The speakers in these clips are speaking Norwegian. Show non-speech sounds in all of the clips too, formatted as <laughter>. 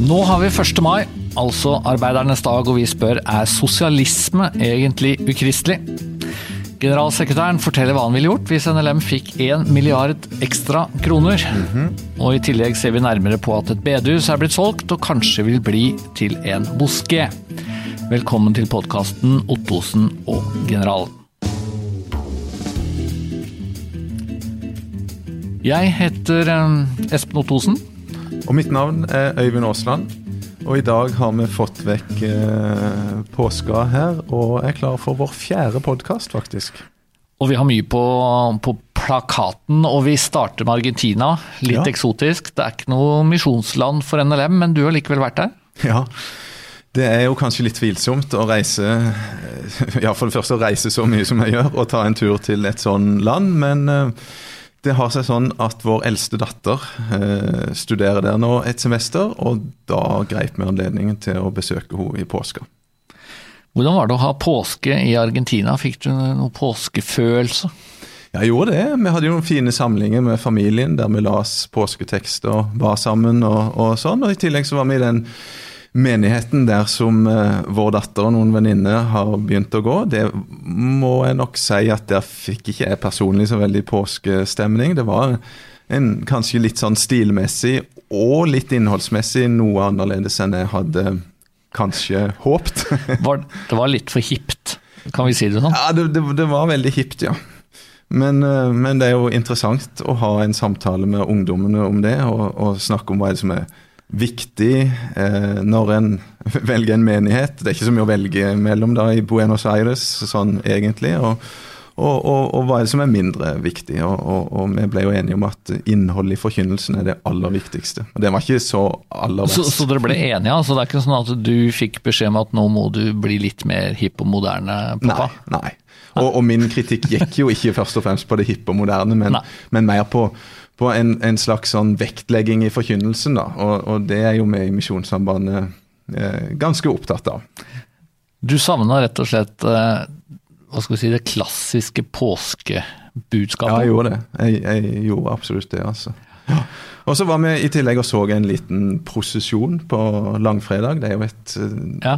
Nå har vi 1. mai, altså arbeidernes dag, og vi spør er sosialisme egentlig ukristelig? Generalsekretæren forteller hva han ville gjort hvis NLM fikk 1 milliard ekstra kroner. Og i tillegg ser vi nærmere på at et bedehus er blitt solgt og kanskje vil bli til en moské. Velkommen til podkasten Ottosen og generalen. Jeg heter eh, Espen Ottosen. Og mitt navn er Øyvind Aasland. Og i dag har vi fått vekk eh, påska her, og er klar for vår fjerde podkast, faktisk. Og vi har mye på, på plakaten, og vi starter med Argentina. Litt Ja. eksotisk. Det er ikke noe misjonsland for NLM, men du har likevel vært der? Ja. Det er jo kanskje litt tvilsomt å reise Ja, for det første å reise så mye som jeg gjør, og ta en tur til et sånn land, men eh, det har seg sånn at vår eldste datter eh, studerer der nå et semester, og da greip vi anledningen til å besøke henne i påska. Hvordan var det å ha påske i Argentina? Fikk du noen påskefølelse? Jeg gjorde det. Vi hadde jo noen fine samlinger med familien der vi las påsketekster og var sammen og, og sånn. Og i tillegg så var vi i den menigheten der som eh, vår datter og noen venninner har begynt å gå. Det må jeg nok si at der fikk ikke jeg personlig så veldig påskestemning. Det var en kanskje litt sånn stilmessig og litt innholdsmessig noe annerledes enn jeg hadde kanskje håpt. <laughs> Var, det var litt for hipt, kan vi si det sånn? Ja, det, det, det var veldig hipt, ja. Men, eh, men det er jo interessant å ha en samtale med ungdommene om det, og, og snakke om hva er det som er viktig eh, når en <laughs> velger en menighet. Det er ikke så mye å velge mellom da i Buenos Aires, sånn egentlig. Og, og, og, og hva er det som er mindre viktig? Og, vi ble jo enige om at innholdet i forkynnelsen er det aller viktigste. Og det var ikke så aller Så, verst. så dere ble enige? altså Det er ikke sånn at du fikk beskjed om at nå må du bli litt mer hipp og moderne, pappa? Nei. nei. Og, og min kritikk gikk jo ikke først og fremst på det hippe og moderne, men, men mer på, på en, en slags sånn vektlegging i forkynnelsen. da, Og, og det er jo vi i Misjonssambandet eh, ganske opptatt av. Du savna rett og slett eh, hva skal vi si, det klassiske Ja, påskebudskapet? jeg gjorde det. Jeg, jeg gjorde absolutt det, altså. Og så var vi i tillegg og så en liten prosesjon på langfredag. Det er jo et eh, Ja.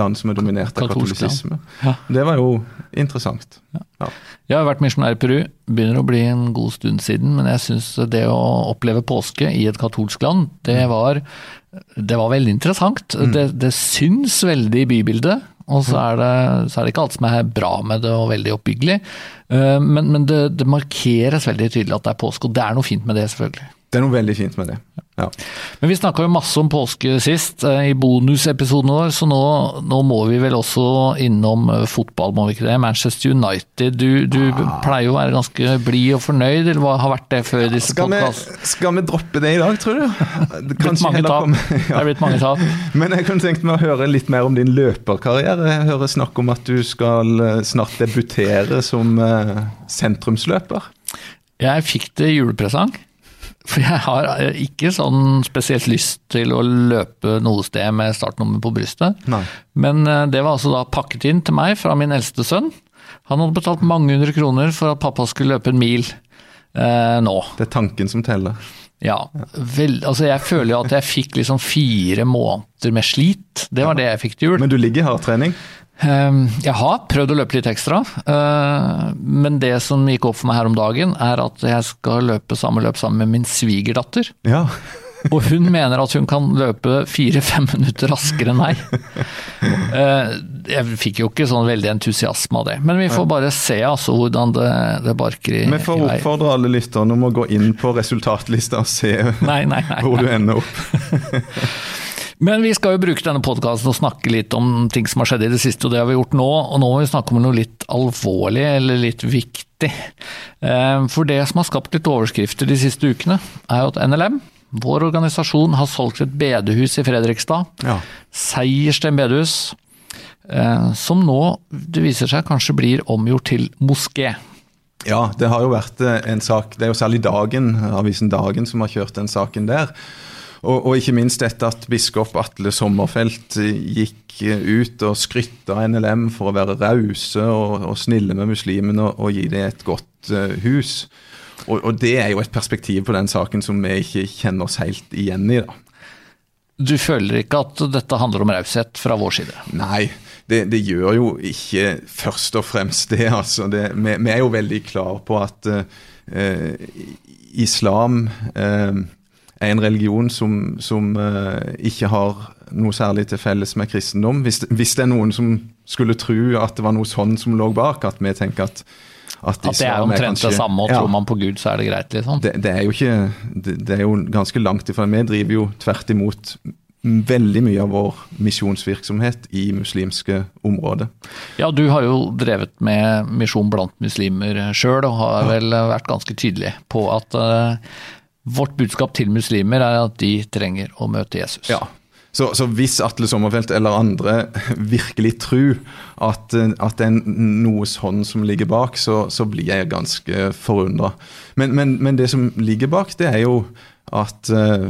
land som er dominert av katolisisme. Ja. Det var jo interessant. Ja. Jeg har vært misjonær i Peru, begynner å bli en god stund siden, men jeg syns det å oppleve påske i et katolsk land, det var, det var veldig interessant. Det, det syns veldig i bybildet, og så er, det, så er det ikke alt som er bra med det og veldig oppbyggelig, Eh, men, men det, det markeres veldig tydelig at det er påske, og det er noe fint med det, selvfølgelig. Det er noe veldig fint med det. Ja. Men vi snakka jo masse om påske sist, eh, i bonusepisoden vår, så nå, nå må vi vel også innom eh, fotball, må vi ikke det? Manchester United. Du, du pleier jo å være ganske blid og fornøyd, eller hva har vært det før disse Skal podkastene? skal vi droppe det i dag, tror du? <laughs> Blitt mange tap. komme- Det er blitt mange tap. <laughs> Men jeg kunne tenkt meg å høre litt mer om din løperkarriere. Jeg hører snakk om at du skal eh, snart debutere som sentrumsløper. Jeg fikk det i julepresang. For jeg har eh, ikke sånn spesielt lyst til å løpe noe sted med startnummer på brystet. Nei. Men eh, det var altså da pakket inn til meg fra min eldste sønn. Han hadde betalt mange hundre kroner for at pappa skulle løpe en mil eh, nå. Det er tanken som teller. Ja, vel, altså jeg føler jo at jeg fikk liksom fire måneder med slit. Det var det jeg fikk til jul. Men du ligger i hardtrening? Eh, Jeg har prøvd å løpe litt ekstra, eh, men det som gikk opp for meg her om dagen, er at jeg skal løpe samme løp sammen med min svigerdatter. Ja. <laughs> Og hun mener at hun kan løpe fire-fem minutter raskere enn meg. Eh, Jeg fikk jo ikke sånn veldig entusiasme av det, men vi får bare se altså hvordan det, det barker i, Vi får oppfordre alle lytterne om å gå inn på resultatlista og se Nei, nei, nei. hvor du ender opp. <laughs> Men vi skal jo bruke denne podkasten og snakke litt om ting som har skjedd i det siste, og det har vi gjort nå. Og nå må vi snakke om noe litt alvorlig, eller litt viktig. Eh, For det som har skapt litt overskrifter de siste ukene, er jo at NLM, vår organisasjon, har solgt et bedehus i Fredrikstad. Ja. Seiersten bedehus. eh, Som nå, det viser seg, kanskje blir omgjort til moské. Ja, det har jo vært eh, en sak Det er jo særlig Dagen, avisen Dagen som har kjørt den saken der. Og, og ikke minst dette at biskop Atle Sommerfelt eh, gikk eh, ut og skrytta NLM for å være rause og, og snille med muslimene og, og gi dem et godt uh, hus. Og, det er jo et perspektiv på den saken som vi ikke kjenner oss helt igjen i. da. Du føler ikke at dette handler om raushet fra vår side? Nei, det, det, gjør jo ikke først og fremst det. altså. Det, vi, vi, er jo veldig klar på at uh, islam er en religion som, som uh, ikke har noe særlig til felles med kristendom. Hvis, hvis, det er noen som skulle tro at det var noe sånn som lå bak, at vi tenker at at, at det er omtrent det samme, og ja, tror man på Gud, så er det greit, liksom? Det, det er jo ikke det, det, er jo ganske langt ifra. Vi driver jo tvert imot veldig mye av vår misjonsvirksomhet i muslimske områder. Ja, du har jo drevet med misjon blant muslimer sjøl, og har vel vært ganske tydelig på at uh, vårt budskap til muslimer er at de trenger å møte Jesus. Ja, så, så, hvis Atle Sommerfelt eller andre <laughs> virkelig tror at, at, det er noe sånn som ligger bak, så, så blir jeg ganske forundra. Men, men, men, det som ligger bak, det er jo at uh,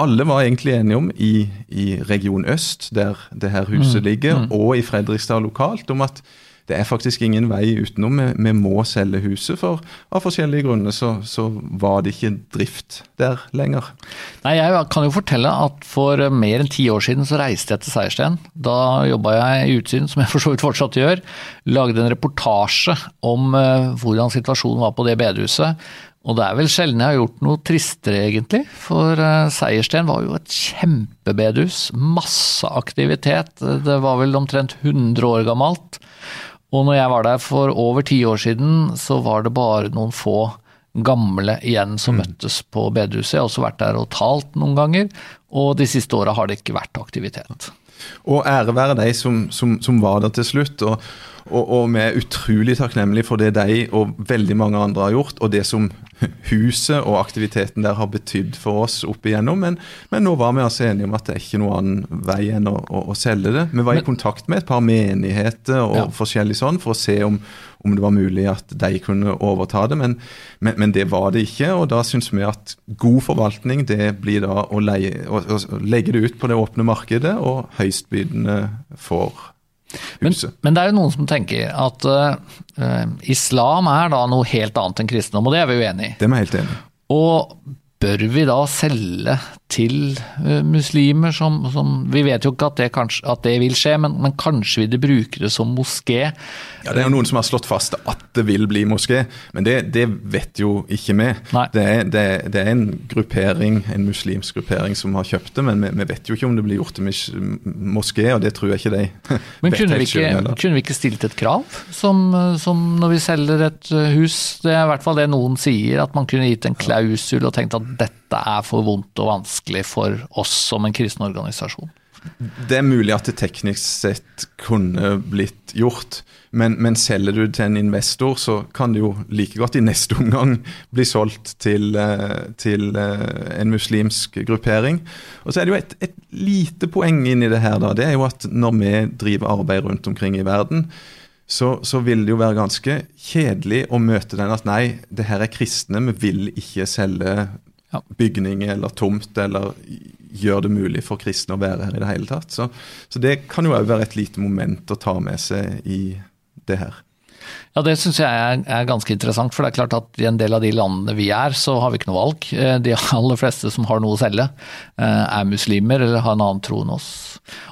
alle var egentlig enige om i, i Region Øst, der det her huset mm, ligger, mm. og i Fredrikstad lokalt, om at det er faktisk ingen vei utenom. Vi, må selge huset, for av forskjellige grunner så, så, var det ikke drift der lenger. Nei, Jeg kan jo fortelle at for mer enn ti år siden så reiste jeg til Seiersten. Da jobba jeg i Utsyn, som jeg for så vidt fortsatt gjør. Lagde en reportasje om uh, hvordan situasjonen var på det bedehuset. Og det er vel sjelden jeg har gjort noe tristere, egentlig. For uh, Seiersten var jo et kjempebedehus. Masse aktivitet. Det var vel omtrent 100 år gammelt. Og når jeg var der for over ti år siden, så var det bare noen få gamle igjen som mm. møttes på bedehuset. Jeg har også vært der og talt noen ganger, og de siste åra har det ikke vært aktivitet. Og ære være de som, som, som var der til slutt. og og, og, vi er utrolig takknemlige for det de og veldig mange andre har gjort, og det som huset og aktiviteten der har betydd for oss opp igjennom. Men, men, nå var vi altså enige om at det er ikke noen annen vei enn å, å, å selge det. Vi var i kontakt med et par menigheter og ja. forskjellig sånn for å se om, om, det var mulig at de kunne overta det, men, men, men det var det ikke. Og da syns vi at god forvaltning det blir da å, leie, å legge det ut på det åpne markedet, og høystbydende får men, men, det er jo noen som tenker at uh, islam er da noe helt annet enn kristendom, og det er vi jo enig i. Det er vi helt enig. Og bør vi da selge til uh, muslimer som, som, Vi vet jo ikke at det, kanskje, at det vil skje, men, men, kanskje vil de bruke det som moské. Ja, Det er jo noen som har slått fast at det vil bli moské, men det, det vet jo ikke vi. Det er, det, det er, en gruppering, en muslimsk gruppering som har kjøpt det, men vi, vi vet jo ikke om det blir gjort til moské, og det tror jeg ikke de <laughs> men kunne vi ikke, kunne vi ikke stilt et krav, som, som, når vi selger et eh, hus? Det er i hvert fall det noen sier, at man kunne gitt en klausul og tenkt at dette er for vondt og vanskelig for oss som en kristen organisasjon. Det er mulig at det teknisk sett kunne blitt gjort, men, men, selger du til en investor, så kan det jo like godt i neste omgang bli solgt til, eh, til eh, en muslimsk gruppering. Og så er det jo et, et lite poeng inni det her, da. Det er jo at når vi driver arbeid rundt omkring i verden, så, så, vil det jo være ganske kjedelig å møte den at nei, det her er kristne, vi vil ikke selge bygning eller tomt eller gjør det mulig for kristne å være her i det hele tatt. Så, så det kan jo òg være et lite moment å ta med seg i det her. Ja, Det syns jeg er, er, ganske interessant. For det er klart at i en del av de landene vi er, så har vi ikke noe valg. Eh, de aller fleste som har noe å selge, eh, er muslimer eller har en annen tro enn oss.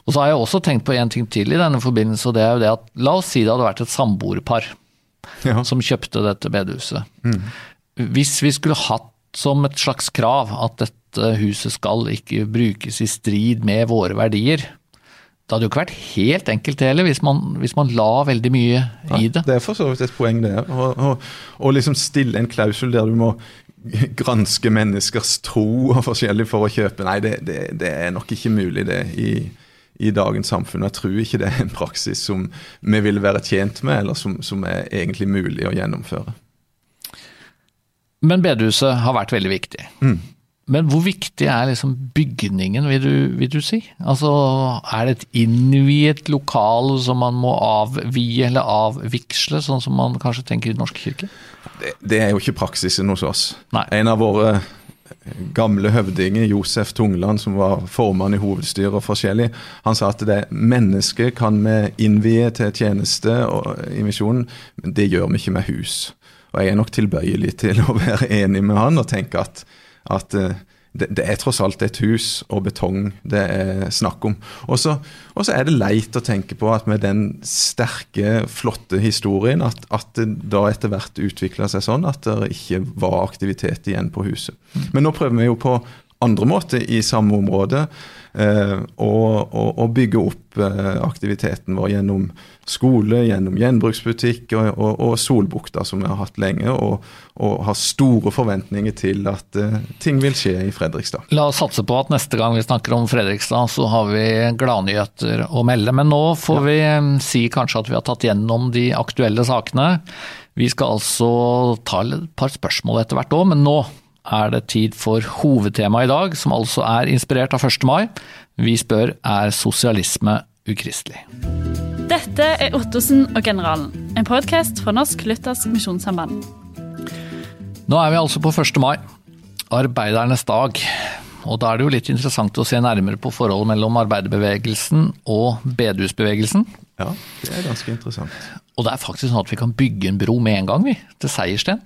Og så har jeg også tenkt på en ting til i denne forbindelse, og det er jo det at la oss si det hadde vært et samboerpar ja. som kjøpte dette bedehuset. Mm. Hvis vi skulle hatt som et slags krav at dette huset skal ikke brukes i strid med våre verdier. Det hadde jo ikke vært helt enkelt heller, hvis man, hvis man la veldig mye i det. det er for så vidt et poeng, det. Å liksom stille en klausul der du må <laughs> granske menneskers tro og forskjellig for å kjøpe. Nei, det, det, det er nok ikke mulig, det, i, i, dagens samfunn. Jeg tror ikke det er en praksis som vi vil være tjent med, eller som, som er egentlig mulig å gjennomføre. Men bedehuset har vært veldig viktig. Mm. Men hvor viktig er liksom bygningen, vil du, vil du, si? Altså, Er det et innviet lokal som man må avvie eller avviksle, sånn som man kanskje tenker i Den norske kirke? Det, det er jo ikke praksisen hos oss. Nei. En av våre gamle høvdinger, Josef Tungland, som var formann i hovedstyret og forskjellig, han sa at det mennesket kan vi innvie til tjeneste og, i misjonen, men det gjør vi ikke med hus. Og jeg er nok tilbøyelig til å være enig med han og tenke at, at uh, det, det, er tross alt et hus og betong det er snakk om. Og så, er det leit å tenke på at med den sterke, flotte historien, at, at det da etter hvert utvikla seg sånn at det ikke var aktivitet igjen på huset. Men nå prøver vi jo på andre måter i samme område eh, og, bygge opp eh, aktiviteten vår gjennom skole, gjennom gjenbruksbutikk og, og, og Solbukta, som vi har hatt lenge, og, og har store forventninger til at uh, ting vil skje i Fredrikstad. La oss satse på at neste gang vi snakker om Fredrikstad, så har vi gladnyheter å melde. Men nå får vi si kanskje at vi har tatt gjennom de aktuelle sakene. Vi skal altså ta et par spørsmål etter hvert òg, men nå er det tid for hovedtemaet i dag, som altså er inspirert av 1. mai. Vi spør er sosialisme ukristelig? Dette er Ottosen og generalen, en podkast fra Norsk Luthersk Misjonssamband. Nå er vi altså på 1. mai, arbeidernes dag. Og da er det jo litt interessant å se nærmere på forholdet mellom arbeiderbevegelsen og bedehusbevegelsen. Ja, det er ganske interessant. Og det er faktisk sånn at vi kan bygge en bro med en gang, vi. Til Seiersten.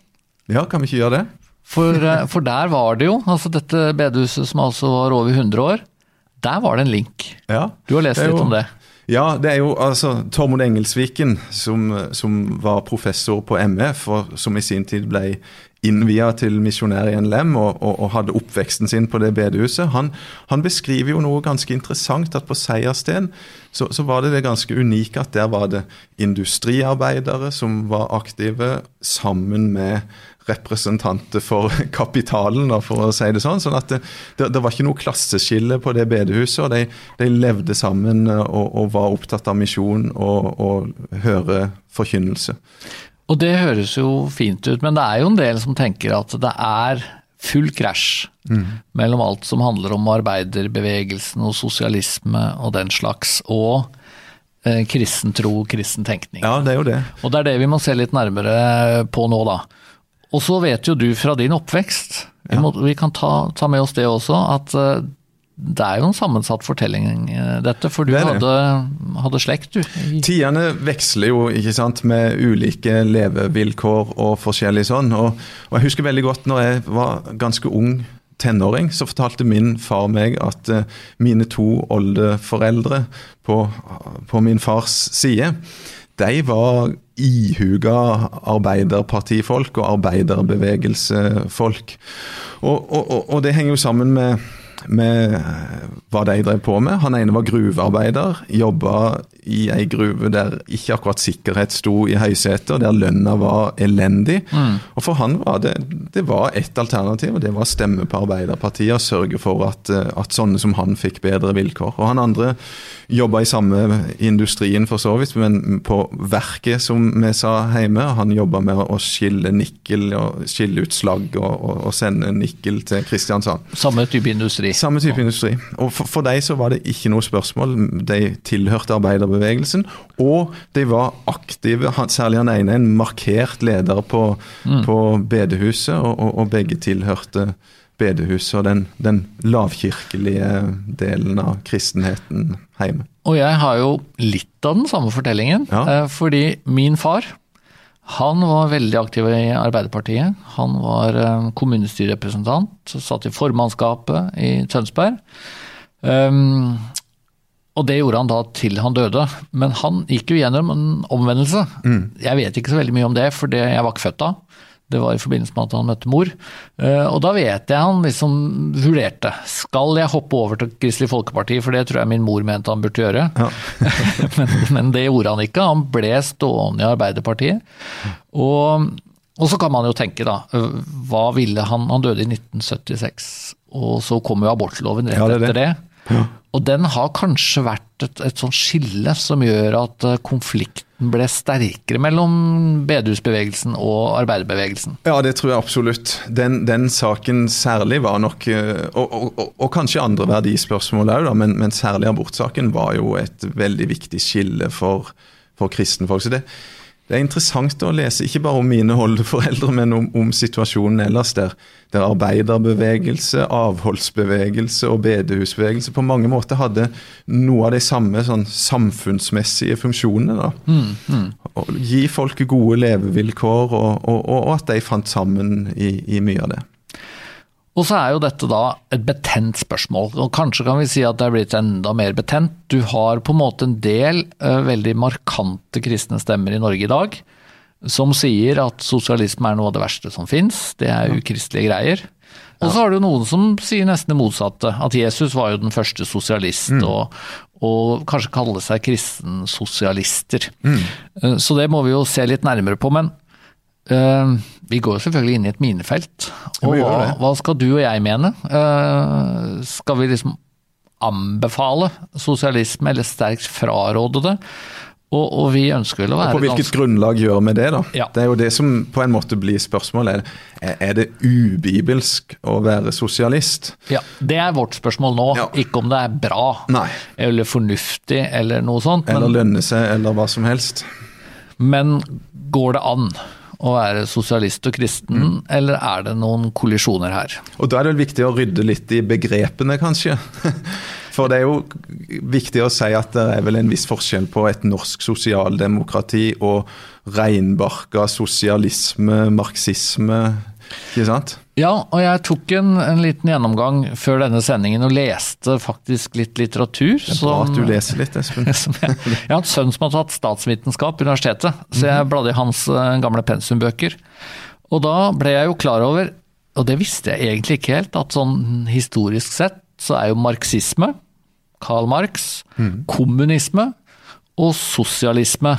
Ja, kan vi ikke gjøre det? For, eh, for der var det jo, altså dette bedehuset som altså var over 100 år, der var det en link. Ja, du har lest litt om det? Ja, det er jo altså Tormod Engelsviken, som, som, var professor på MF, og som i sin tid ble innvia til misjonær i NLM og, og, og, hadde oppveksten sin på det bedehuset. Han, han, beskriver jo noe ganske interessant, at på Seiersten så, så, var det det ganske unike at der var det industriarbeidere som var aktive sammen med representanter for <laughs> kapitalen, for å si det sånn. sånn at det, det, det var ikke noe klasseskille på det bedehuset. og De, de levde sammen og, og, var opptatt av misjon og, og høre forkynnelse. Og det høres jo fint ut, men det er jo en del som tenker at det er full krasj mm. mellom alt som handler om arbeiderbevegelsen og sosialisme og den slags, og eh, kristen tro, kristen tenkning. Ja, det er jo det. Og det er det vi må se litt nærmere på nå, da. Og så vet jo du fra din oppvekst, vi, må, vi kan ta, ta, med oss det også, at uh, det er jo en sammensatt fortelling, uh, dette. For du hadde, hadde, slekt, du. Tidene veksler jo, ikke sant, med ulike levevilkår og forskjellig sånn. Og, og jeg husker veldig godt når jeg var ganske ung tenåring, så fortalte min far meg at uh, mine to oldeforeldre på, på min fars side, de var ihuga arbeiderpartifolk og arbeiderbevegelsefolk. Og, og, og, det henger jo sammen med, med hva de drev på med. Han ene var gruvearbeider, jobba i ei gruve der ikke akkurat sikkerhet sto i høysetet, der lønna var elendig. Mm. Og for han var det, det var ett alternativ, og det var å stemme på Arbeiderpartiet og sørge for at, at sånne som han fikk bedre vilkår. Og han andre jobba i samme industrien for så vidt, men på verket, som vi sa hjemme. Han jobba med å skille nikkel og skille ut slagg og, og, og, sende nikkel til Kristiansand. Samme type industri? Samme type industri. Og for, for dem så var det ikke noe spørsmål. De tilhørte arbeiderbevegelsen, og de var aktive. Særlig han ene en markert leder på, mm. på bedehuset, og, og begge tilhørte bedehuset og den, den, lavkirkelige delen av kristenheten hjemme. Og jeg har jo litt av den samme fortellingen, ja. Eh, fordi min far han var veldig aktiv i Arbeiderpartiet. Han var eh, kommunestyrerepresentant, satt i formannskapet i Tønsberg. Um, og det gjorde han da til han døde. Men han gikk jo gjennom en omvendelse. Mm. Jeg vet ikke så veldig mye om det, for det, jeg var ikke født da. Det var i forbindelse med at han møtte mor. Eh, og da vet jeg han liksom vurderte. Skal jeg hoppe over til Kristelig Folkeparti, for det tror jeg min mor mente han burde gjøre. Ja. <laughs> men, men, det gjorde han ikke. Han ble stående i Arbeiderpartiet. Og, og, så kan man jo tenke, da. Hva ville han Han døde i 1976, og så kom jo abortloven rett ja, det etter det. Ja. Og den har kanskje vært et, et sånt skille som gjør at eh, konflikten ble sterkere mellom bedehusbevegelsen og arbeiderbevegelsen? Ja, det tror jeg absolutt. Den, den saken særlig var nok eh, og, og, og, og kanskje andre verdispørsmål òg, men, men, særlig abortsaken var jo et veldig viktig skille for, for kristenfolk. Så det, det er interessant å lese, ikke bare om mine oldeforeldre, men om, om, situasjonen ellers, der, der arbeiderbevegelse, avholdsbevegelse og bedehusbevegelse på mange måter hadde noe av de samme sånn, samfunnsmessige funksjonene. Mm, mm. Gi folk gode levevilkår, og, og, og, at de fant sammen i, i mye av det. Og så er jo dette da et betent spørsmål, og kanskje kan vi si at det er blitt enda mer betent. Du har på en måte en del uh, veldig markante kristne stemmer i Norge i dag som sier at sosialisme er noe av det verste som fins, det er ukristelige greier. Og så har du noen som sier nesten det motsatte, at Jesus var jo den første sosialist, mm. og, og, kanskje kalle seg kristensosialister. Mm. Uh, så det må vi jo se litt nærmere på. men Uh, vi går selvfølgelig inn i et minefelt. Og hva, hva, skal du og jeg mene? Uh, skal vi liksom anbefale sosialisme, eller sterkt fraråde det? Og, og, vi ønsker vel å være og På hvilket grunnlag gjør vi det, da? Ja. Det er jo det som på en måte blir spørsmålet. Er, er det ubibelsk å være sosialist? Ja, Det er vårt spørsmål nå. Ja. Ikke om det er bra Nei. eller fornuftig eller noe sånt. Eller men... lønne seg, eller hva som helst. Men går det an? Å være sosialist og kristen, mm. eller er det noen kollisjoner her? Og Da er det vel viktig å rydde litt i begrepene, kanskje. <laughs> For det er jo viktig å si at det er vel en viss forskjell på et norsk sosialdemokrati og reinbarka sosialisme, marxisme, ikke sant? Ja, og jeg tok en, en, liten gjennomgang før denne sendingen og leste faktisk litt litteratur. Det er bra som, at du leser litt, Espen. <laughs> jeg, jeg, har en sønn som har tatt statsvitenskap på universitetet, så jeg mhm. bladde i hans uh, gamle pensumbøker. Og da ble jeg jo klar over, og det visste jeg egentlig ikke helt, at sånn historisk sett så er jo marxisme, Karl Marx, mm. kommunisme og sosialisme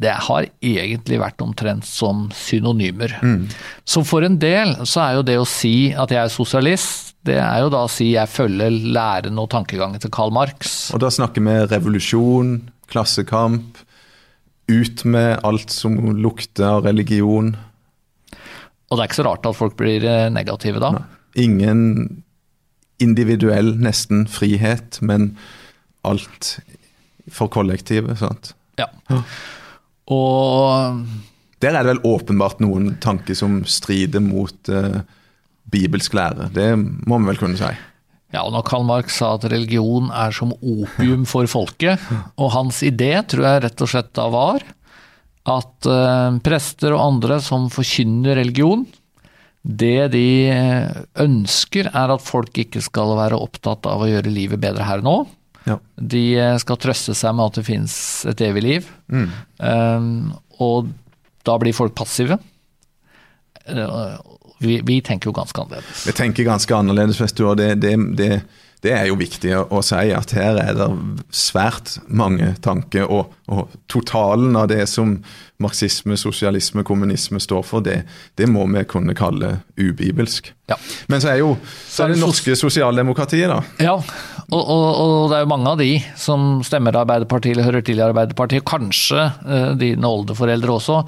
det har egentlig vært omtrent som synonymer. Mm. Så for en del så er jo det å si at jeg er sosialist, det er jo da å si jeg følger læren og tankegangen til Karl Marx. Og da snakker vi revolusjon, klassekamp, ut med alt som lukter av religion. Og det er ikke så rart at folk blir eh, negative da? Nei. Ingen individuell, nesten, frihet, men alt for kollektivet. sant? Ja. Og Der er det vel åpenbart noen tanker som strider mot uh, bibelsk lære. Det må vi vel kunne si. Ja, og når Karl Marx sa at religion er som opium for folket, og hans idé tror jeg rett og slett da var at uh, prester og andre som forkynner religion, det de ønsker er at folk ikke skal være opptatt av å gjøre livet bedre her nå, ja. De eh, skal trøste seg med at det finnes et evig liv. Mm. Um, og da blir folk passive. Uh, vi, vi, tenker jo ganske annerledes. Vi tenker ganske annerledes, og det, det, det, det, er jo viktig å, si at her er det svært mange tanker. Og, og totalen av det som marxisme, sosialisme, kommunisme står for, det, det må vi kunne kalle ubibelsk. Ja. Men så er jo så er det norske sosialdemokratiet, da. Ja, og, og, og, det er jo mange av de som stemmer Arbeiderpartiet eller hører til i Arbeiderpartiet, kanskje uh, dine oldeforeldre også,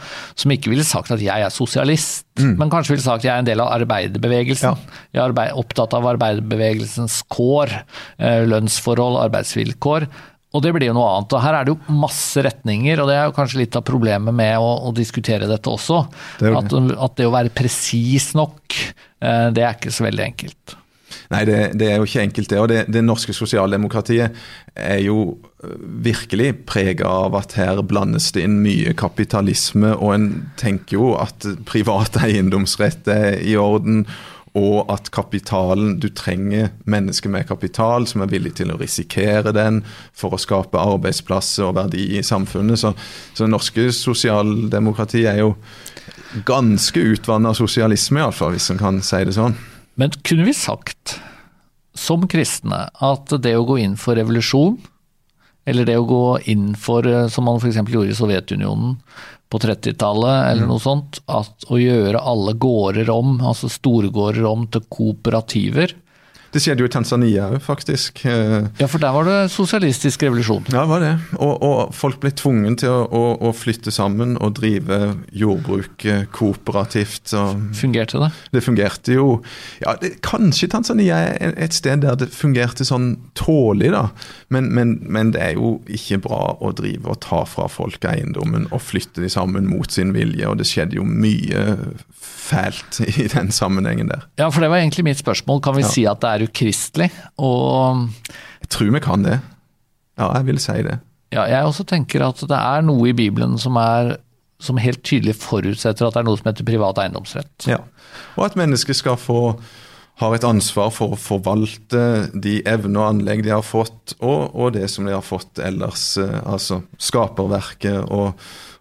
som ikke ville sagt at jeg er sosialist, mm. men kanskje ville sagt at jeg er en del av arbeiderbevegelsen. Ja. Jeg er arbeid, opptatt av arbeiderbevegelsens kår, uh, lønnsforhold, arbeidsvilkår. Og det blir jo noe annet. Og her er det jo masse retninger, og det er jo kanskje litt av problemet med å, å diskutere dette også. Det at, at, det å være presis nok, uh, det er ikke så veldig enkelt. Nei, det, det, er jo ikke enkelt, det. Og det, det norske sosialdemokratiet er jo øh, virkelig prega av at her blandes det inn mye kapitalisme, og en tenker jo at privat eiendomsrett er i orden. Og at kapitalen Du trenger mennesker med kapital som er villig til å risikere den for å skape arbeidsplasser og verdi i samfunnet. Så, så norske sosialdemokrati er jo ganske utvanna sosialisme, iallfall, hvis en kan si det sånn. Men kunne vi sagt, som kristne, at det å gå inn for revolusjon, eller det å gå inn for, eh, som man f.eks. gjorde i Sovjetunionen på 30-tallet, eller mm. noe sånt, at å gjøre alle gårder om, altså storgårder om til kooperativer, det skjedde jo i Tanzania òg, faktisk. Eh, ja, for der var det sosialistisk revolusjon? Ja, det var det. Og, og folk ble tvunget til å, å, å, flytte sammen og drive jordbruk eh, kooperativt. fungerte det? Det fungerte jo ja, det, Kanskje Tanzania er et sted der det fungerte sånn tålig, da. Men, men, men, det er jo ikke bra å drive og ta fra folk eiendommen og flytte de sammen mot sin vilje, og det skjedde jo mye fælt i den sammenhengen der. Ja, for det var egentlig mitt spørsmål. Kan vi ja. si at det er ukristelig? Og Jeg tror vi kan det. Ja, jeg vil si det. Ja, jeg også tenker at det er noe i Bibelen som, er, som helt tydelig forutsetter at det er noe som heter privat eiendomsrett. Ja, og at mennesket skal få har et ansvar for å forvalte de evner og anlegg de har fått, og, og det som de har fått ellers. Eh, altså skaperverket og,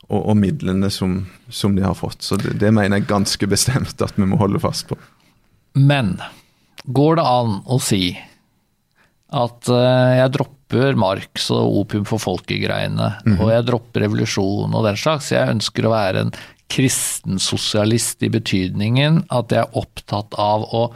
og, og midlene som, som, de har fått. Så det, det, mener jeg ganske bestemt at vi må holde fast på. Men går det an å si at uh, jeg dropper Marx og opium for folket-greiene, mm og jeg dropper revolusjon og den slags. Jeg ønsker å være en kristensosialist i betydningen at jeg er opptatt av å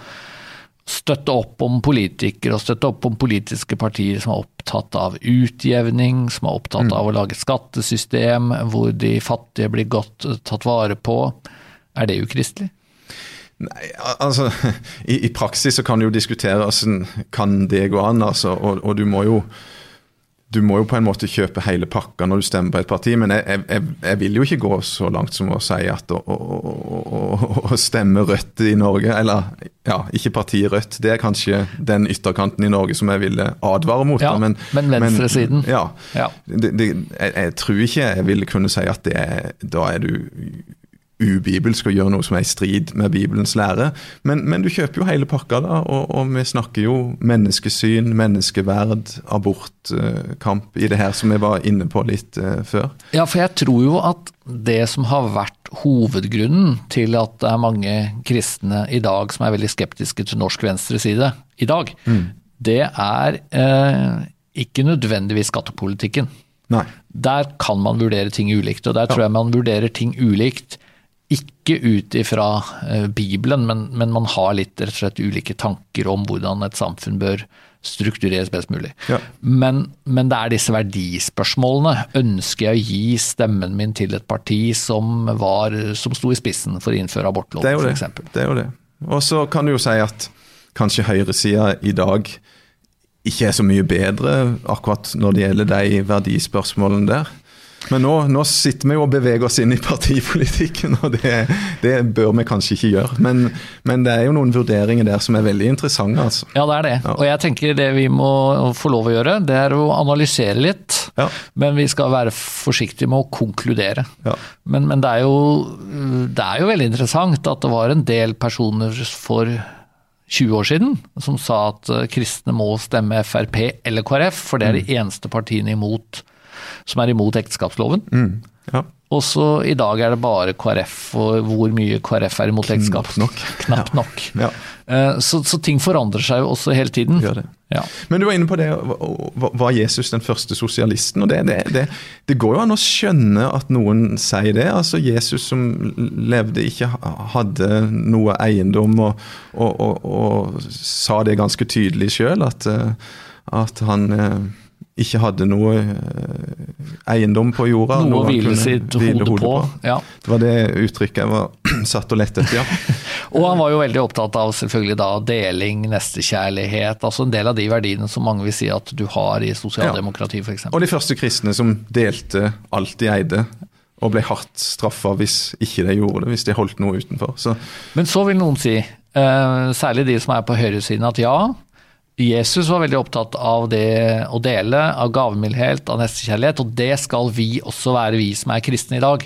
støtte opp om politikere og støtte opp om politiske partier som er opptatt av utjevning, som er opptatt mm. av å lage et skattesystem hvor de fattige blir godt tatt vare på. Er det ukristelig? Nei, altså <laughs> i, i, praksis så kan det jo diskuteres kan det gå an, altså, og, og du må jo du må jo på en måte kjøpe hele pakka når du stemmer på et parti, men jeg, jeg, jeg vil jo ikke gå så langt som å si at å, å, å, å, stemme Rødt i Norge, eller ja, ikke partiet Rødt, det er kanskje den ytterkanten i Norge som jeg ville advare mot. Ja, men, men venstresiden? Ja. ja. Det, det, jeg, jeg, tror ikke jeg ville kunne si at det er, da er du ubibelsk å gjøre noe som er i strid med Bibelens lære. Men, men du kjøper jo hele pakka, da, og, og, vi snakker jo menneskesyn, menneskeverd, abortkamp i det her som vi var inne på litt uh, før. Ja, for jeg tror jo at det som har vært hovedgrunnen til at det er mange kristne i dag som er veldig skeptiske til norsk venstreside i dag, mm. det er eh, ikke nødvendigvis skattepolitikken. Nei. Der kan man vurdere ting ulikt, og der tror jeg man vurderer ting ulikt ikke ut ifra eh, Bibelen, men, men, man har litt rett og slett ulike tanker om hvordan et samfunn bør struktureres best mulig. Ja. Men, men, det er disse verdispørsmålene. Ønsker jeg å gi stemmen min til et parti som, var, som sto i spissen for å innføre abortloven, f.eks.? Det er jo det. Og så kan du jo si at kanskje høyresida i dag ikke er så mye bedre akkurat når det gjelder de verdispørsmålene der. Men nå, nå, sitter vi jo og beveger oss inn i partipolitikken, og det, det bør vi kanskje ikke gjøre. Men, men, det er jo noen vurderinger der som er veldig interessante. Altså. Ja, det er det. Ja. Og jeg tenker det vi må få lov å gjøre, det er å analysere litt. Ja. Men vi skal være forsiktige med å konkludere. Ja. Men, men det, er jo, det er jo veldig interessant at det var en del personer for 20 år siden som sa at kristne må stemme Frp eller KrF, for det er de mm. eneste partiene imot som er imot ekteskapsloven. Mm, ja. Og så i dag er det bare KrF, og hvor mye KrF er imot ekteskap. Knapt nok. Knapt nok. Ja. Eh, så, så, ting forandrer seg jo også hele tiden. Gjør det. Ja. Men du var inne på det, var Jesus den første sosialisten? og det, det, det, det, går jo an å skjønne at noen sier det. altså Jesus som levde, ikke hadde noe eiendom, og, og, og, og sa det ganske tydelig sjøl, at, eh, at han eh, ikke hadde noe eh, eiendom på jorda. Noe å hvile sitt hode på. på. Ja. Det var det uttrykket jeg var <clears throat> satt og lette etter, ja. <laughs> og han var jo veldig opptatt av selvfølgelig da deling, nestekjærlighet, altså en del av de verdiene som mange vil si at du har i sosialdemokrati ja. f.eks. Og de første kristne som delte alt de eide. Og ble hardt straffa hvis ikke de gjorde det, hvis de holdt noe utenfor. Så. Men så vil noen si, uh, særlig de som er på høyresiden, at ja, Jesus var veldig opptatt av det å dele, av gavmildhet, av nestekjærlighet, og det skal vi også være, vi som er kristne i dag.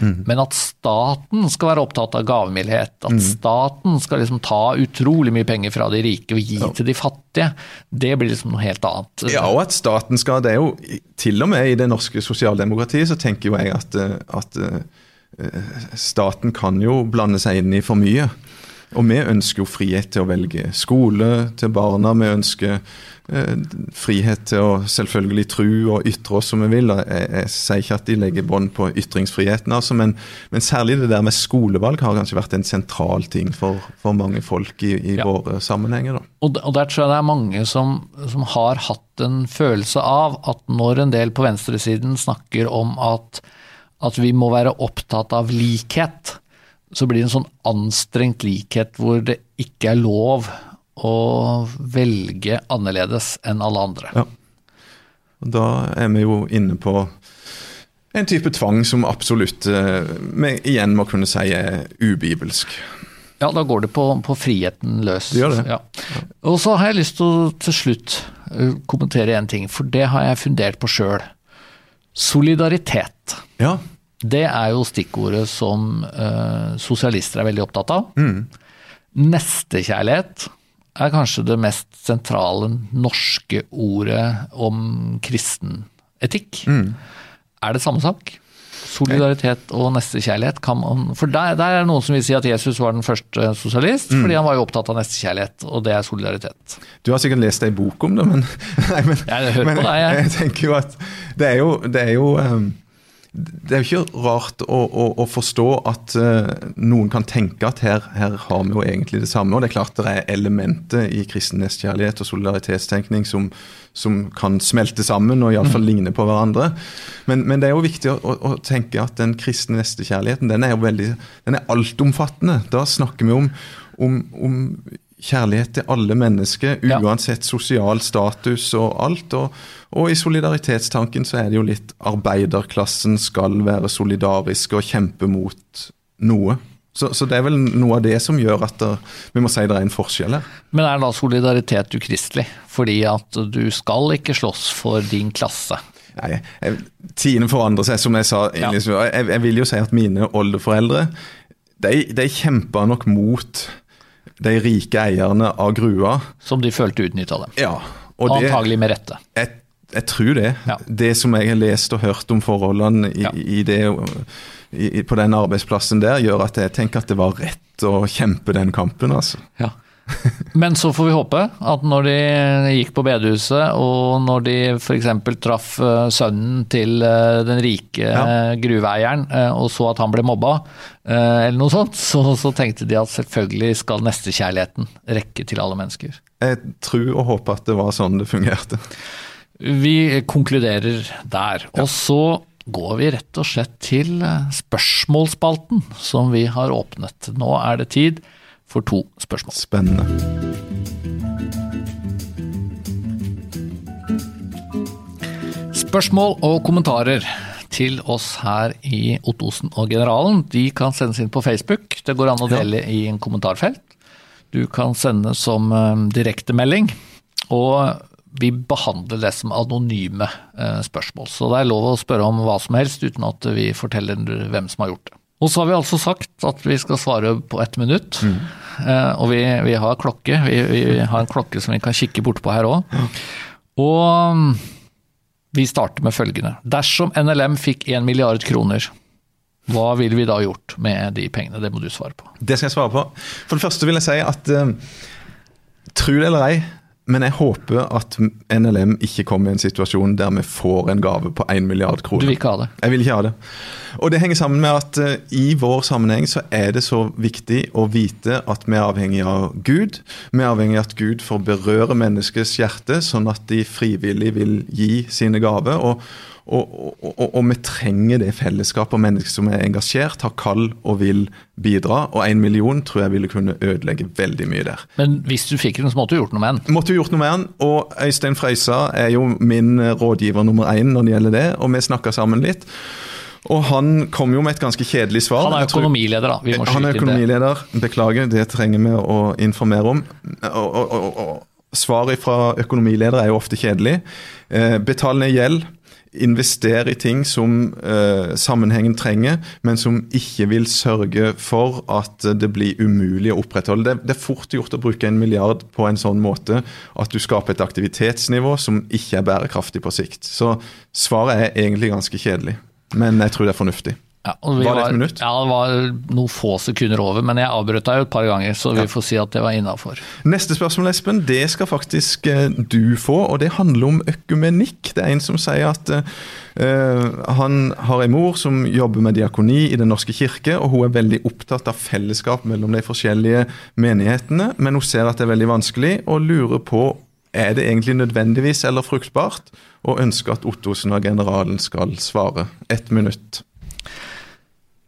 Mm. Men at staten skal være opptatt av gavmildhet, at mm. staten skal liksom ta utrolig mye penger fra de rike og gi ja. til de fattige, det blir liksom noe helt annet. Ja, og at staten skal Det er jo til og med i det norske sosialdemokratiet så tenker jo jeg at, at uh, staten kan jo blande seg inn i for mye. Og vi ønsker jo frihet til å velge skole til barna. Vi ønsker eh, frihet til å selvfølgelig tro og ytre oss som vi vil. Jeg, jeg sier ikke at de legger bånd på ytringsfriheten, altså, men, men, særlig det der med skolevalg har kanskje vært en sentral ting for, for mange folk i, i ja. våre sammenhenger. Da. Og, og, der tror jeg det er mange som, som har hatt en følelse av at når en del på venstresiden snakker om at, at vi må være opptatt av likhet, så blir det en sånn anstrengt likhet hvor det ikke er lov å velge annerledes enn alle andre. Ja. Da er vi jo inne på en type tvang som absolutt eh, vi igjen må kunne si er ubibelsk. Ja, da går det på, på friheten løs. Det gjør det. Ja. Og så har jeg lyst til å til slutt eh, kommentere en ting, for det har jeg fundert på sjøl. Solidaritet. Ja. Det er jo stikkordet som uh, sosialister er veldig opptatt av. Mm. Nestekjærlighet er kanskje det mest sentrale norske ordet om kristen etikk. Er det samme sak? Solidaritet og nestekjærlighet kan man For der, der er det noen som vil si at Jesus var den første sosialist, fordi han var jo opptatt av nestekjærlighet, og det er solidaritet. Du har sikkert lest ei bok om det, men, <laughs> nei, men, Jeg men deg, jeg. jeg tenker jo at det er jo, det er jo ehm, det er jo ikke rart å, å, å forstå at uh, noen kan tenke at her, her har vi jo egentlig det samme. Og det er klart det er elementer i kristen nestkjærlighet og solidaritetstenkning som, som kan smelte sammen og iallfall ligne på hverandre. Men, men det er jo viktig å, å, å tenke at den kristne nestekjærligheten den er jo veldig, den er altomfattende. Da snakker vi om, om, om kjærlighet til alle mennesker, uansett sosial status og alt. Og, og i solidaritetstanken så er det jo litt arbeiderklassen skal være solidarisk og kjempe mot noe. Så, så det er vel noe av det som gjør at det, vi må si det er en forskjell her. Men er da solidaritet ukristelig? Fordi at du skal ikke slåss for din klasse. Nei, Tidene forandrer seg, som jeg sa. Ja. Jeg, jeg vil jo si at mine oldeforeldre de, de kjempa nok mot de rike eierne av grua. Som de følte utnytta dem. Ja, og Antagelig med rette. jeg, jeg tror det. Ja. Det som jeg har lest og hørt om forholdene i, Ja. i det, i, på den arbeidsplassen der, gjør at jeg tenker at det var rett å kjempe den kampen. altså. Ja. Men så får vi håpe at når de gikk på bedehuset, og når de f.eks. traff eh, sønnen til eh, den rike Ja. eh, gruveeieren og så at han ble mobba, eller noe sånt, <laughs> så, så tenkte de at selvfølgelig skal nestekjærligheten rekke til alle mennesker. Jeg tror og håper at det var sånn det fungerte. Vi konkluderer der. Og så går vi rett og slett til spørsmålsspalten som vi har åpnet. Nå er det tid for to spørsmål. Spennende. Spørsmål og kommentarer til oss her i Ottosen og Generalen, de kan sendes inn på Facebook. Det går an å dele i en kommentarfelt. Du kan sende som eh, direktemelding. Og vi behandler det som anonyme eh, spørsmål. Så det er lov å spørre om hva som helst uten at vi forteller hvem som har gjort det. Og så har vi altså sagt at vi skal svare på ett minutt. Eh, og vi, vi har klokke. Vi, vi har en klokke som vi kan kikke bortpå her òg. Og mm, vi starter med følgende. Dersom NLM fikk 1 milliard kroner, hva ville vi da gjort med de pengene? Det må du svare på. Det skal jeg svare på. For det første vil jeg si at eh, Tro det eller ei, men jeg håper at NLM ikke kommer i en situasjon der vi får en gave på 1 milliard kroner. Du vil ikke ha det? Jeg vil ikke ha det. Og det henger sammen med at uh, i vår sammenheng så er det så viktig å vite at vi er avhengig av Gud. Vi er avhengig av at Gud får berøre menneskets hjerte, sånn at de frivillig vil gi sine gaver. Og, og, og, og, og vi trenger det fellesskapet av mennesker som er engasjert, har kall og vil bidra. Og en million tror jeg ville kunne ødelegge veldig mye der. Men hvis du fikk den, så måtte du gjort noe med den. Måtte du gjort noe med den. og Øystein Frøysa er jo min rådgiver nummer én når det gjelder det, og vi snakka sammen litt. Og han kom jo med et ganske kjedelig svar. Han er økonomileder, da. Vi må han er økonomileder, det. beklager, det trenger vi å informere om. Og, og, og, og Svaret fra økonomileder er jo ofte kjedelig. Eh, betal ned gjeld. Invester i ting som eh, sammenhengen trenger, men som ikke vil sørge for at det blir umulig å opprettholde. Det, det er fort gjort å bruke en milliard på en sånn måte at du skaper et aktivitetsnivå som ikke er bærekraftig på sikt. Så svaret er egentlig ganske kjedelig, men jeg tror det er fornuftig. Ja, og vi Var det et minutt? Ja, det var noen få sekunder over, men jeg avbrøt deg jo et par ganger, så vi Ja. får si at det var innafor. Neste spørsmål, Espen, det skal faktisk eh, du få, og det handler om økumenikk. Det er en som sier at uh, han har en mor som jobber med diakoni i Den norske kirke, og hun er veldig opptatt av fellesskap mellom de forskjellige menighetene, men hun ser at det er veldig vanskelig, og lurer på er det egentlig nødvendigvis eller fruktbart, og ønsker at Ottosen og generalen skal svare. Ett minutt.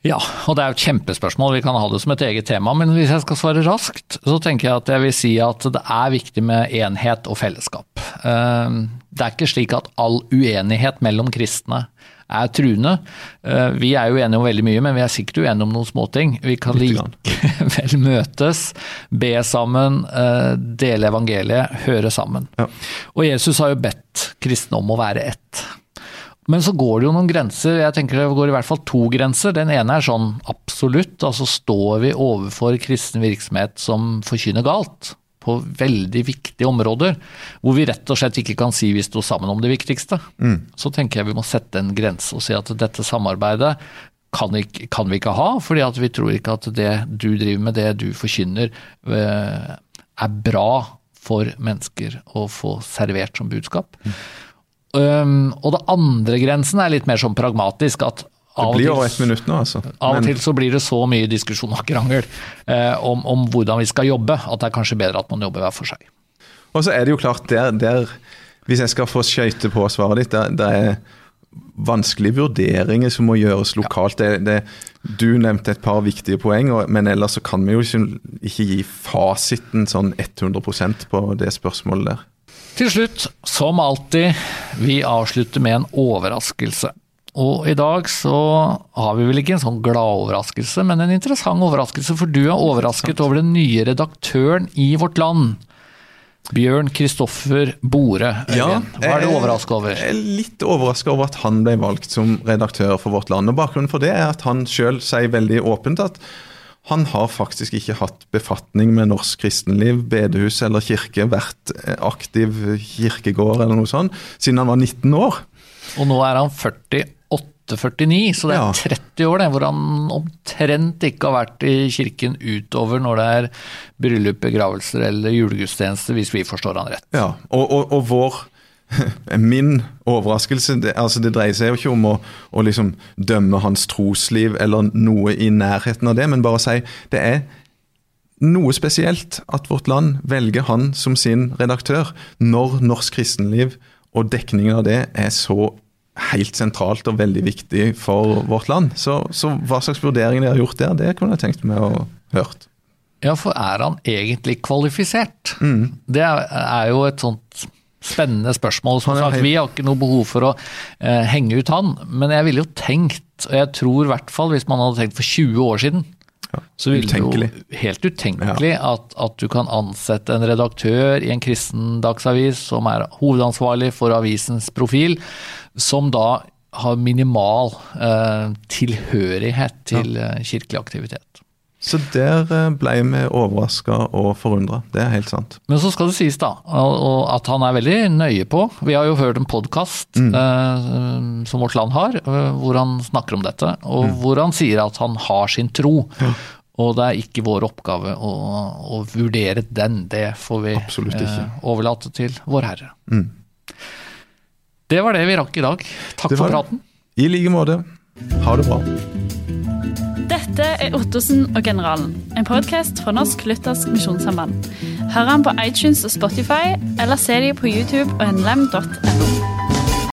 Ja, og det er jo et kjempespørsmål, vi kan ha det som et eget tema, men hvis jeg skal svare raskt, så tenker jeg at jeg vil si at det er viktig med enhet og fellesskap. Eh, Det er ikke slik at all uenighet mellom kristne er truende. Eh, Vi er jo enige om veldig mye, men vi er sikkert uenige om noen småting. Vi kan likevel <laughs> møtes, be sammen, eh, dele evangeliet, høre sammen. Ja. Og Jesus har jo bedt kristne om å være ett. Men så går det jo noen grenser. Jeg tenker det går i hvert fall to grenser. Den ene er sånn absolutt, altså står vi overfor kristen virksomhet som forkynner galt på veldig viktige områder, hvor vi rett og slett ikke kan si vi sto sammen om det viktigste. Mm. Så tenker jeg vi må sette en grense og si at dette samarbeidet kan, ikke, kan vi ikke ha, fordi vi tror ikke at det du driver med, det du forkynner, eh, er bra for mennesker å få servert som budskap. Mm. Um, og det andre grensen er litt mer sånn pragmatisk. at det blir over ett minutt nå, altså. Av og til så blir det så mye diskusjon og krangel eh, om, om, hvordan vi skal jobbe, at det er kanskje bedre at man jobber hver for seg. Og så er det jo klart, der, der hvis jeg skal få skøyte på svaret ditt, det, der er vanskelige vurderinger som må gjøres lokalt. Det, det, du nevnte et par viktige poeng, men ellers så kan vi jo ikke, ikke gi fasiten sånn 100% på det spørsmålet der. Til slutt, som alltid, vi avslutter med en overraskelse. Og i dag så har vi vel ikke en sånn gladoverraskelse, men en interessant overraskelse, for du er overrasket over den nye redaktøren i Vårt Land. Bjørn Kristoffer Bore. Ja, Hva er du overraska over? Jeg er litt overraska over at han ble valgt som redaktør for Vårt Land. og Bakgrunnen for det er at han sjøl sier veldig åpent at han har faktisk ikke hatt befatning med norsk kristenliv, bedehus eller kirke, vært aktiv kirkegård eller noe sånt, siden han var 19 år. Og nå er han 48-49, så det er ja. 30 år det, hvor han omtrent ikke har vært i kirken utover når det er bryllup, begravelser eller julegudstjeneste, hvis vi forstår han rett. Ja, og, og, og vår <laughs> Min overraskelse det, altså det dreier seg jo ikke om å, å liksom dømme hans trosliv eller noe i nærheten av det, men bare å si det er noe spesielt at Vårt Land velger han som sin redaktør, når norsk kristenliv og dekningen av det er så helt sentralt og veldig viktig for vårt land. Så, så hva slags vurderinger de har gjort der, det kunne jeg tenkt meg å hørt. Ja, for er han egentlig kvalifisert? Mm. Det er jo et sånt spennende spørsmål. Som sagt, vi har ikke noe behov for å eh, henge ut han, men jeg ville jo tenkt, og jeg tror i hvert fall hvis man hadde tenkt for 20 år siden, ja, så ville det jo helt utenkelig ja. at, at, du kan ansette en redaktør i en kristen dagsavis som er hovedansvarlig for avisens profil, som da har minimal eh, tilhørighet til ja. Eh, kirkelig aktivitet. Så der eh, ble vi overraska og forundra. Det er helt sant. Men så skal det sies da, at han er veldig nøye på Vi har jo hørt en podkast mm. eh, som Vårt Land har, eh, hvor han snakker om dette. Og mm. hvor han sier at han har sin tro. Ja. Og det er ikke vår oppgave å, å vurdere den. Det får vi eh, overlate til Vår Herre. Mm. Det var det vi rakk i dag. Takk for praten. I like måte. Ha det bra. Dette er Ottosen og generalen, en podkast fra Norsk Luthersk Misjonssamband. Hør han på iTunes og Spotify, eller se dem på YouTube og nlem.no.